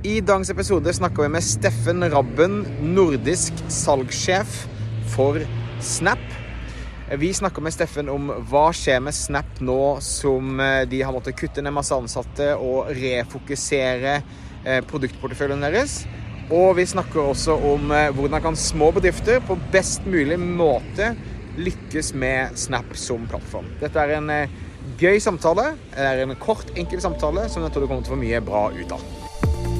I dagens episode snakker vi med Steffen Rabben, nordisk salgssjef for Snap. Vi snakker med Steffen om hva skjer med Snap nå som eh, de har måttet kutte ned masse ansatte og refokusere eh, produktporteføljen deres. Og vi snakker også om eh, hvordan kan små bedrifter på best mulig måte lykkes med Snap som plattform. Dette er en gøy samtale. Det er en kort, enkel samtale som jeg tror du kommer til å få mye bra ut av.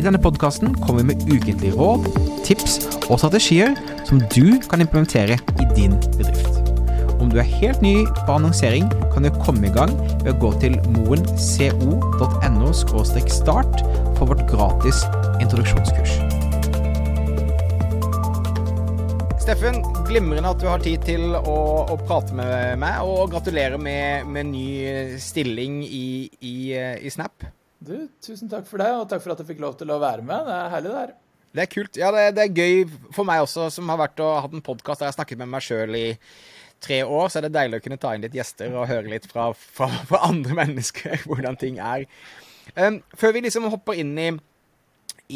I denne podkasten kommer vi med ukentlige råd, tips og strategier som du kan implementere i din bedrift. Om du er helt ny på annonsering, kan du komme i gang ved å gå til moenco.no start for vårt gratis introduksjonskurs. Steffen, glimrende at du har tid til å, å prate med meg, og gratulerer med, med ny stilling i, i, i Snap. Du, tusen takk for det, og takk for at jeg fikk lov til å være med. Det er herlig, det her. Det er kult. Ja, det, det, er gøy for meg også, som har vært og hatt en podkast der jeg har snakket med meg sjøl i tre år. Så er det deilig å kunne ta inn litt gjester og høre litt fra, fra, fra andre mennesker hvordan ting er. Um, før vi liksom hopper inn i,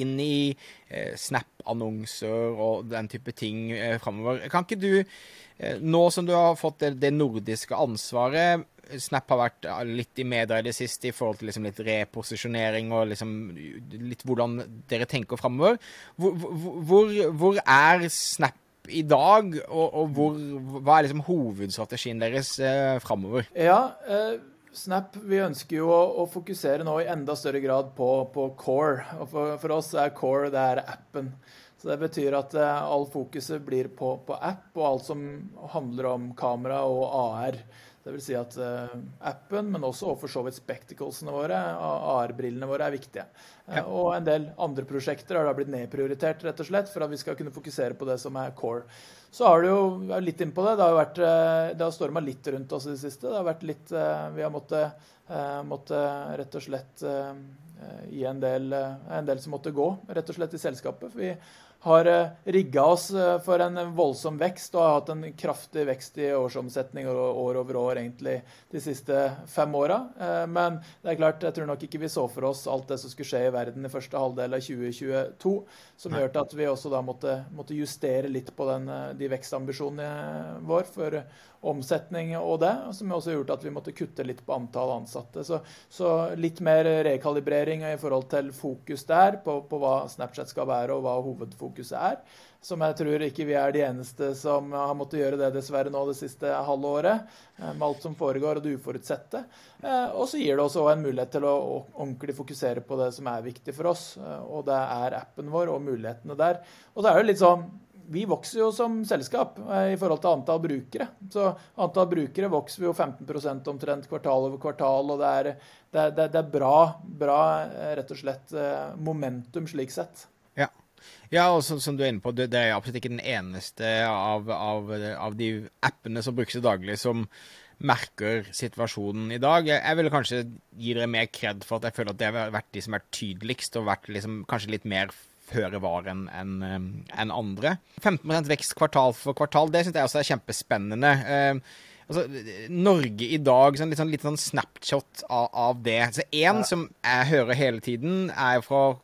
inn i eh, Snap-annonser og den type ting eh, framover, kan ikke du, eh, nå som du har fått det, det nordiske ansvaret Snap har vært litt i media i det siste i forhold til liksom litt reposisjonering og liksom litt hvordan dere tenker framover. Hvor, hvor, hvor, er Snap i dag, og, og hvor, hva er liksom hovedstrategien deres eh, framover? Ja, eh, Snap vi ønsker jo å, å, fokusere nå i enda større grad på, på core. Og for, for, oss er core det er appen. Så Det betyr at eh, all fokuset blir på, på app og alt som handler om kamera og AR. Det vil si at uh, appen, men også for så vidt spectaclesene våre, AR-brillene våre, er viktige. Ja. Og en del andre prosjekter har da blitt nedprioritert rett og slett, for at vi skal kunne fokusere på det som er core. Så har det jo litt innpå det. Det har, vært, uh, det har storma litt rundt oss i det siste. Det har vært litt Vi har måttet, måttet rett og slett gi en del, en del som måtte gå, rett og slett i selskapet. For vi har eh, rigga oss eh, for en voldsom vekst og har hatt en kraftig vekst i årsomsetning år over år egentlig de siste fem åra. Eh, men det er klart, jeg tror nok ikke vi så for oss alt det som skulle skje i verden i første halvdel av 2022, som gjør at vi også da måtte, måtte justere litt på den, de vekstambisjonene våre for omsetning og det, som også har gjort at vi måtte kutte litt på antall ansatte. Så, så litt mer rekalibrering i forhold til fokus der, på, på, hva Snapchat skal være og hva hovedfokuset er. Som jeg tror ikke vi er de eneste som har måttet gjøre det dessverre nå det siste halve året. Eh, med alt som foregår og det uforutsette. Eh, og så gir det også en mulighet til å ordentlig fokusere på det som er viktig for oss. Eh, og det er appen vår og mulighetene der. Og det er jo litt sånn vi vokser jo som selskap i forhold til antall brukere. Så antall brukere vokser vi jo 15% omtrent kvartal over kvartal. Og det er, det er, det er bra, bra, rett og slett, momentum slik sett. Ja. Og som, som, du er inne på, det, det, er absolutt ikke den eneste av, av, av de appene som brukes daglig, som merker situasjonen i dag. Jeg, jeg ville kanskje gi dere mer kred for at jeg føler at det har vært de som har vært tydeligst, og vært liksom, kanskje litt mer føre var enn en, en andre. 15% vekst kvartal for kvartal, det syns jeg også er kjempespennende. Eh, altså, Norge i dag, sånn, litt, sånn, litt sånn snapshot av, av det. Så Én ja. som jeg hører hele tiden, er fra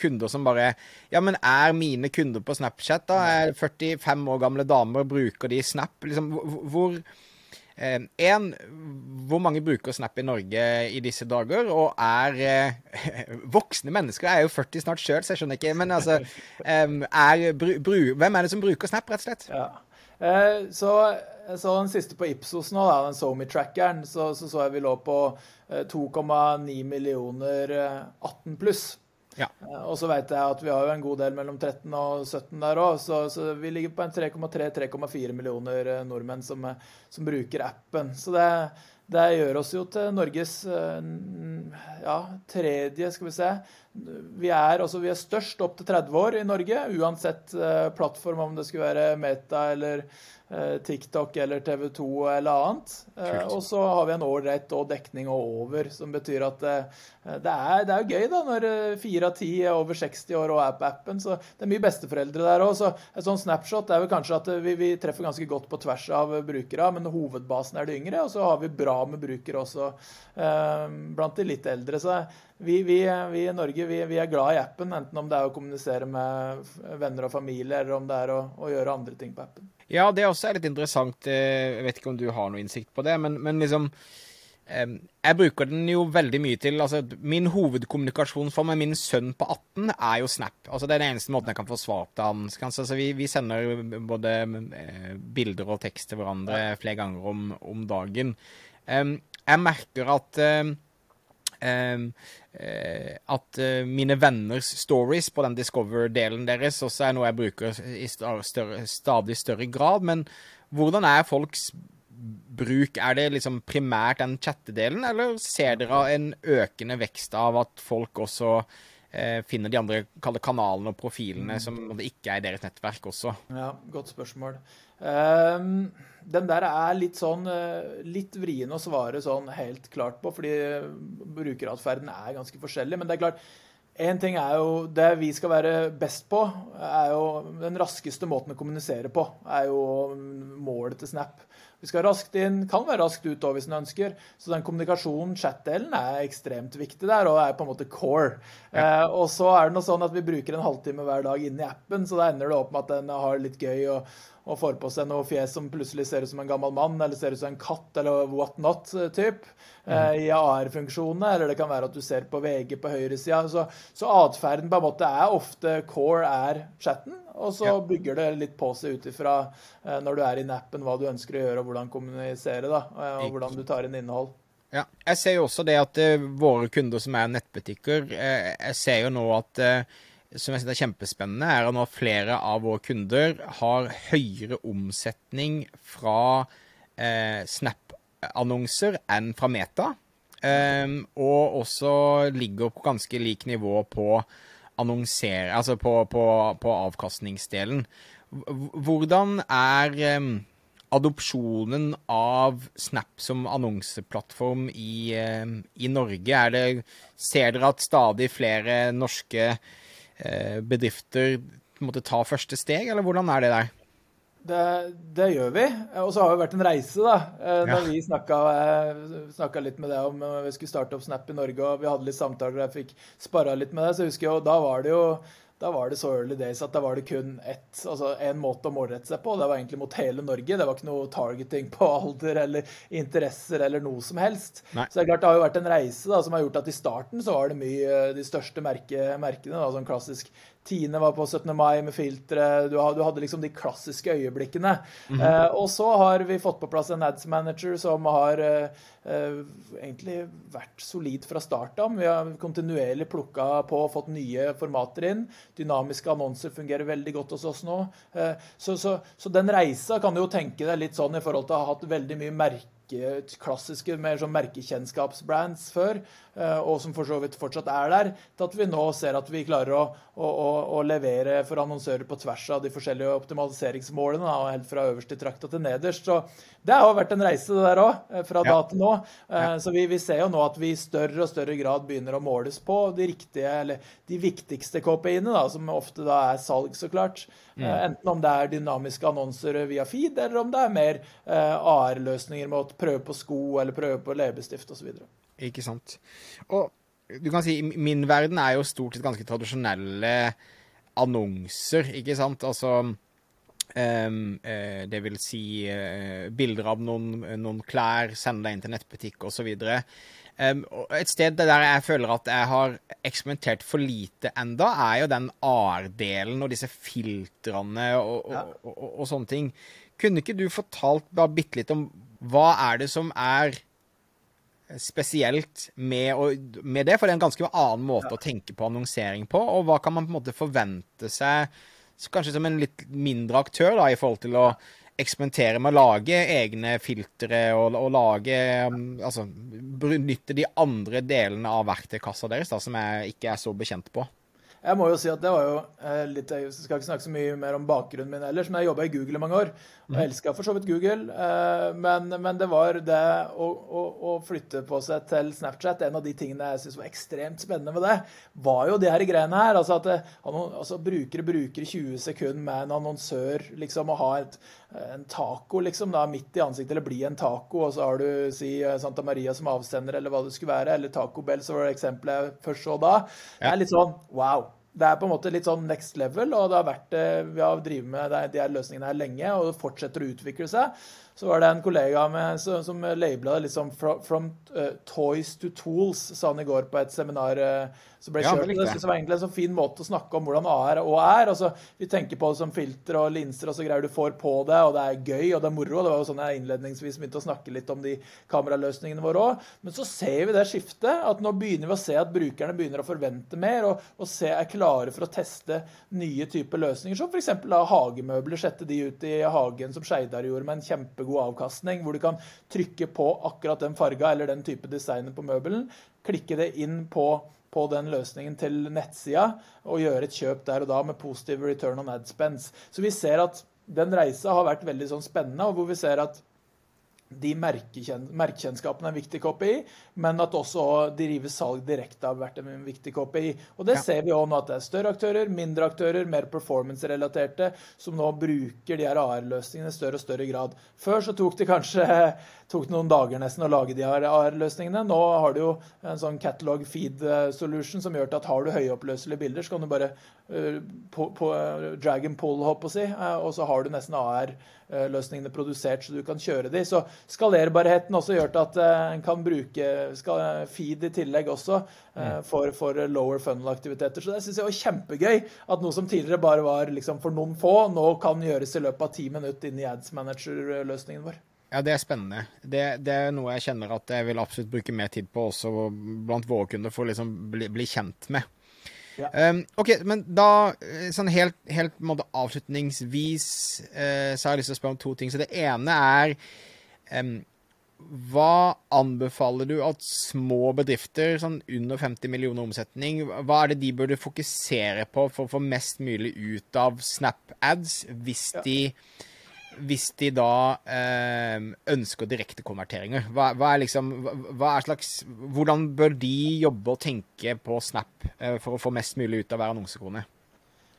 kunder som bare Ja, men er mine kunder på Snapchat, da? Er 45 år gamle damer, bruker de Snap? Liksom, hvor Én, eh, hvor mange bruker Snap i Norge i disse dager? Og er eh, Voksne mennesker er jo 40 snart sjøl, så jeg skjønner ikke. Men altså er, bru, Hvem er det som bruker Snap, rett og slett? Ja. Eh, så jeg så den siste på Ipsos nå, da, den SoMe-trackeren. Så, så, så jeg vi lå på 2,9 millioner 18 pluss. Ja. Eh, og så vet jeg at vi har jo en god del mellom 13 og 17 der òg, så, så, vi ligger på en 3,3-3,4 millioner eh, nordmenn som, eh, som, bruker appen. Så det, Det gjør oss jo til Norges ja, tredje, skal vi se vi er, altså, vi er, størst opp til 30 år i Norge, uansett eh, plattform, om det skulle være Meta eller eh, TikTok eller TV2 eller annet. Eh, og så har vi en ålreit dekning og over, som betyr at det, er, det er gøy da, når fire av ti er over 60 år og er på appen. Så det er mye besteforeldre der òg. Så et sånn snapshot er vel kanskje at vi, vi, treffer ganske godt på tvers av brukere, men hovedbasen er de yngre. Og så har vi bra med brukere også blant de litt eldre. Så vi, vi, vi, i Norge vi, vi, er glad i appen, enten om det er å kommunisere med venner og familie, eller om det er å, å gjøre andre ting på appen. Ja, det også er litt interessant. Eh, jeg vet ikke om du har noe innsikt på det, men, men liksom jeg bruker den jo veldig mye til altså Min hovedkommunikasjonsform med min sønn på 18 er jo Snap. altså Det er den eneste måten jeg kan få svar til han. Altså, vi, vi, sender både eh, bilder og tekst til hverandre flere ganger om, om dagen. jeg merker at at eh, mine venners stories på den Discover-delen deres også er noe jeg bruker i større, stadig større grad. Men hvordan er folks bruk? Er det liksom primært den chattedelen, eller ser dere en økende vekst av at folk også eh, finner de andre kanalene og profilene som det ikke er i deres nettverk også? Ja, godt spørsmål. Um, den der er litt sånn eh, litt vrien å svare sånn helt klart på, fordi brukeratferden er ganske forskjellig. Men det er klart, én ting er jo Det vi skal være best på, er jo den raskeste måten å kommunisere på. er jo målet til Snap. Vi skal raskt inn, kan være raskt ut òg hvis en ønsker. Så den kommunikasjonen, chat-delen, er ekstremt viktig der, og er på en måte core. Ja. Eh, og så er det noe sånn at vi bruker en halvtime hver dag inn i appen, så da ender det opp med at den har litt gøy. og og får på seg noe fjes som plutselig ser ut som en gammel mann, eller ser ut som en katt, eller what not-typ, mm. eh, i AR-funksjonene. Eller det kan være at du ser på VG på høyresida. Så, så atferden på en måte er ofte core er chatten, og så ja. bygger det litt på seg ut ifra eh, når du er i appen, hva du ønsker å gjøre, hvordan kommunisere, da, og hvordan du tar inn innhold. Ja, Jeg ser jo også det at uh, våre kunder som er nettbutikker, uh, jeg ser jo nå at uh, som jeg synes er kjempespennende, er at nå flere av våre kunder har høyere omsetning fra Snap-annonser enn fra Meta. Um, og også ligger på ganske lik nivå på annonsere, altså på, på, på avkastningsdelen. Hvordan er eh, adopsjonen av Snap som annonseplattform i, eh, i Norge? Det, ser dere at stadig flere norske Eh, bedrifter måtte ta første steg, eller hvordan er det der? Det, det gjør vi. Og så har det vært en reise, da. Da ja. vi snakka, litt med det om vi skulle starte opp Snap i Norge, og vi hadde litt samtaler og jeg fikk sparra litt med det, så jeg husker jo, da var det jo da var det så early days at da var det kun ett, altså en måte å målrette seg på. og Det var egentlig mot hele Norge. Det var ikke noe targeting på alder eller interesser eller noe som helst. Nei. Så det er klart det har jo vært en reise da, som har gjort at i starten så var det mye de største merke, merkene. da, sånn klassisk Tine var på 17. mai med filtre. Du, du, hadde liksom de klassiske øyeblikkene. Mm -hmm. eh, og så har vi fått på plass en ads manager som har eh, eh egentlig vært solid fra start av. Vi har kontinuerlig plukka på og fått nye formater inn. Dynamiske annonser fungerer veldig godt hos oss nå. Eh, så, så, så, den reisa kan du jo tenke deg litt sånn i forhold til å ha hatt veldig mye merke klassiske mer sånn merkekjennskapsbrands før, eh, og som for så vidt fortsatt er der, til at vi nå ser at vi klarer å, å, å levere for annonsører på tvers av de forskjellige optimaliseringsmålene, da, helt fra øverst i trakta til nederst. Så det har vært en reise, det der òg, eh, fra ja. da til nå. Eh. Så vi, vi, ser jo nå at vi i større og større grad begynner å måles på de riktige, eller de viktigste KPI-ene, da, som ofte da er salg, så klart. Mm. Enten om det er dynamiske annonser via feed, eller om det er mer AR-løsninger å prøve på sko eller prøve på leppestift osv. Ikke sant. Og du kan si min verden er jo stort sett ganske tradisjonelle annonser, ikke sant? Altså um, uh, Det vil si uh, bilder av noen, noen, klær, sende deg inn til nettbutikk osv. Um, et sted der jeg føler at jeg har eksperimentert for lite enda, er jo den AR-delen og disse filtrene og, og, ja. og, og, sånne ting. Kunne ikke du fortalt bare bitte litt om hva er det som er spesielt med, med, det? For det er en ganske annen måte ja. å tenke på annonsering på. Og hva kan man på en måte forvente seg, kanskje som en litt mindre aktør, da, i forhold til å eksperimentere med å lage egne filtre og, og lage um, Altså benytte de andre delene av verktøykassa deres da, som jeg ikke er så bekjent på? Jeg må jo si at det var jo eh, litt Jeg skal ikke snakke så mye mer om bakgrunnen min ellers, men jeg jobba i Google i mange år. Og jeg elska for så vidt Google, eh, men, men, det var det å, å, å, flytte på seg til Snapchat En av de tingene jeg syntes var ekstremt spennende med det, var jo de her greiene her. Altså at det, altså, brukere bruker 20 sekunder med en annonsør, liksom, å ha et, en taco liksom da midt i ansiktet, eller bli en taco, og så har du si Santa Maria som avsender, eller hva det skulle være, eller Taco Bell, så var det eksempelet jeg først så da. Det er litt sånn wow det er på en måte litt sånn next level, og det har vært, vi har drevet med de her løsningene her lenge, og det fortsetter å utvikle seg. Så var det en kollega med, som, som labela det sånn from, from uh, toys to tools, sa han i går på et seminar. Uh, som ble kjørt. Ja, det synes jeg var egentlig en sånn fin måte å snakke om hvordan AR og er. Altså, vi tenker på det som filter og linser og så greier du får på det, og det er gøy og det er moro. Det var jo sånn jeg innledningsvis begynte å snakke litt om de kameraløsningene våre òg. Men så ser vi det skiftet, at nå begynner vi å se at brukerne begynner å forvente mer, og, og se, er klare for å teste nye typer løsninger, som f.eks. hagemøbler. Sette de ut i hagen som Skeidar gjorde, med en kjempegod avkastning, hvor du kan trykke på akkurat den farga eller den type designet på møbelen, klikke det inn på på den løsningen til nettsida og gjøre et kjøp der og da med positive return on ad. Så vi ser at den reisa har vært veldig sånn spennende, og hvor vi ser at de merkekjennskapene er en viktig copy, men at også drive salg direkte har vært en viktig copy. Og det ja. ser vi òg nå at det er større aktører, mindre aktører, mer performance-relaterte, som nå bruker de her AR-løsningene i større og større grad. Før så tok det kanskje tok noen dager nesten å lage de her AR-løsningene. Nå har du jo en sånn catalog feed eh, solution som gjør at har du høyoppløselige bilder, så kan du bare uh, på, på, uh, drag and pull, håper uh, og så har du nesten AR løsningene produsert, så du kan kjøre de. Så skalerbarheten også gjør at en kan bruke feed i tillegg også mm. for, for, lower funnel-aktiviteter. Så det syns jeg var kjempegøy at noe som tidligere bare var liksom for noen få, nå kan gjøres i løpet av ti minutter inn i Ads Manager-løsningen vår. Ja, det er spennende. Det, det, er noe jeg kjenner at jeg vil absolutt bruke mer tid på også blant våre kunder, for å liksom bli, bli kjent med. Ja. Um, OK, men da eh, sånn helt, helt måte, avslutningsvis uh, så har jeg lyst til å spørre om to ting. Så det ene er Hva anbefaler du at små bedrifter, sånn under 50 millioner omsetning, hva er det de burde fokusere på for å få mest mulig ut av Snap Ads hvis ja. hvis de da eh, ønsker direktekonverteringer? Hva, hva, er liksom, hva er slags, hvordan bør de jobbe og tenke på Snap eh, for å få mest mulig ut av hver annonsekrone?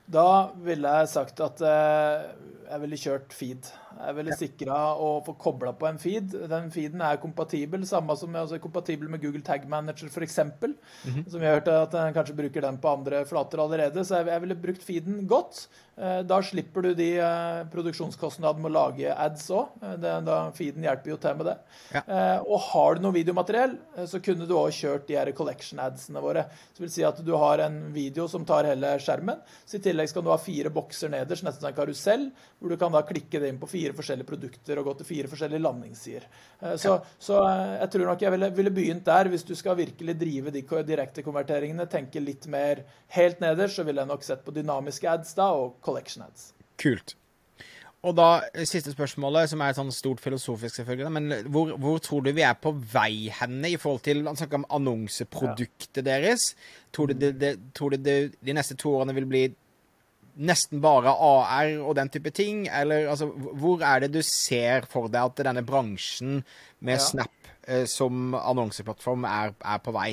Da ville jeg sagt at eh, jeg ville kjørt feed. Jeg ville ja. sikra å få kobla på en feed. Den feeden er kompatibel, samme som altså, kompatibel med Google Tag Manager f.eks. Mm -hmm. Som vi har hørt at en kanskje bruker den på andre flater allerede. Så jeg, jeg ville brukt feeden godt. Eh, da slipper du de eh, produksjonskostnadene med å lage ads òg. Eh, feeden hjelper jo til med det. Ja. Og har du noe videomateriell, så kunne du òg kjørt de her collection adsene våre. Så vil si at du har en video som tar hele skjermen. Så i tillegg skal du ha fire bokser nederst, nesten som en karusell, hvor du kan da klikke det inn på fire fire forskjellige produkter og gå til fire forskjellige landingssider. Eh, så, ja. så, eh, jeg tror nok jeg ville, ville, begynt der. Hvis du skal virkelig drive de direktekonverteringene, tenke litt mer helt nederst, så ville jeg nok sett på dynamiske ads da, og collection ads. Kult. Og da siste spørsmålet, som er et sånn stort filosofisk, selvfølgelig, men hvor, hvor, tror du vi er på vei henne i forhold til Han snakker om annonseproduktet ja. deres. Tror du, det, det, tror du det, de neste to årene vil bli nesten bare AR og den type ting? Eller altså, hvor er det du ser for deg at denne bransjen med ja. Snap eh, som annonseplattform er, er, på vei?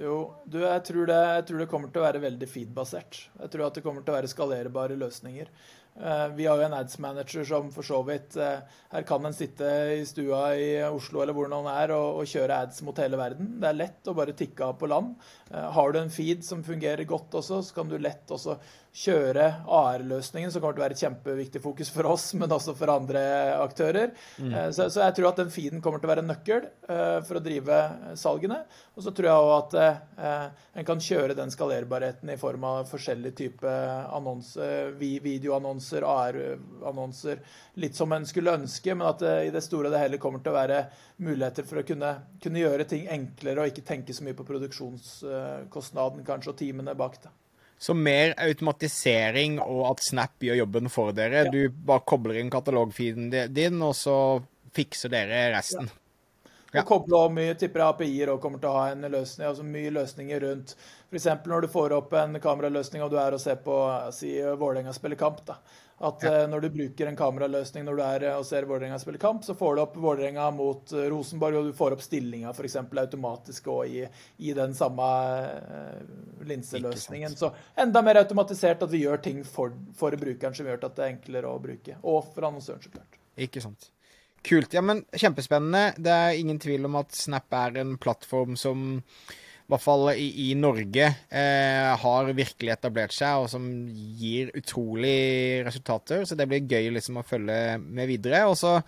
Jo, du, jeg, tror det, jeg tror det kommer til å være veldig feed-basert. Jeg tror at det kommer til å være skalerbare løsninger. Uh, vi har jo en ads manager som for så vidt uh, Her kan en sitte i stua i Oslo eller hvor noen er og, og, kjøre ads mot hele verden. Det er lett å bare tikke av på land. Uh, har du en feed som fungerer godt også, så kan du lett også kjøre AR-løsningen, som kommer til å være et kjempeviktig fokus for oss, men også for andre aktører. Mm. Eh, så, så, jeg tror at den feeden kommer til å være en nøkkel for å drive salgene. Og så tror jeg òg at en kan kjøre den skalerbarheten i form av forskjellige type annonse, videoannonser, AR-annonser, litt som en skulle ønske, men at det i det store og det hele kommer til å være muligheter for å kunne, kunne gjøre ting enklere og ikke tenke så mye på produksjonskostnaden kanskje og timene bak det. Så mer automatisering og at Snap gjør jobben for dere. Ja. Du bare kobler inn katalogfeeden din, og så fikser dere resten. Ja. Ja. Og koble om mye tipper API-er og kommer til å ha en løsning, altså mye løsninger rundt F.eks. når du får opp en kameraløsning og du er og ser på si, Vålerenga spille kamp. da. At ja. uh, når du bruker en kameraløsning når du er og ser Vålerenga spille kamp, så får du opp Vålerenga mot uh, Rosenborg, og du får opp stillinga f.eks. automatisk og i, i den samme linseløsningen. Så enda mer automatisert at vi gjør ting for, for brukeren som gjør at det er enklere å bruke. Og for annonsøren, så klart. Ikke sant. Kult. Ja, men kjempespennende. Det er ingen tvil om at Snap er en plattform som hvert fall i, i Norge eh, har virkelig etablert seg, og som gir utrolig resultater. Så det blir gøy liksom å følge med videre. Og så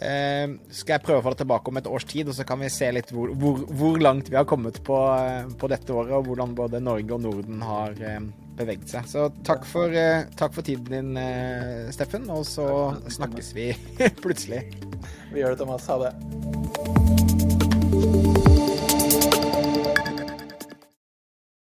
Eh, skal jeg prøve å få det tilbake om et års tid, og så kan vi se litt hvor, hvor, hvor langt vi har kommet på, eh, på, dette året, og hvordan både Norge og Norden har eh, beveget seg. Så takk for, eh, takk for tiden din, eh, Steffen, og så snakkes vi plutselig. Vi gjør det, Thomas. Ha det.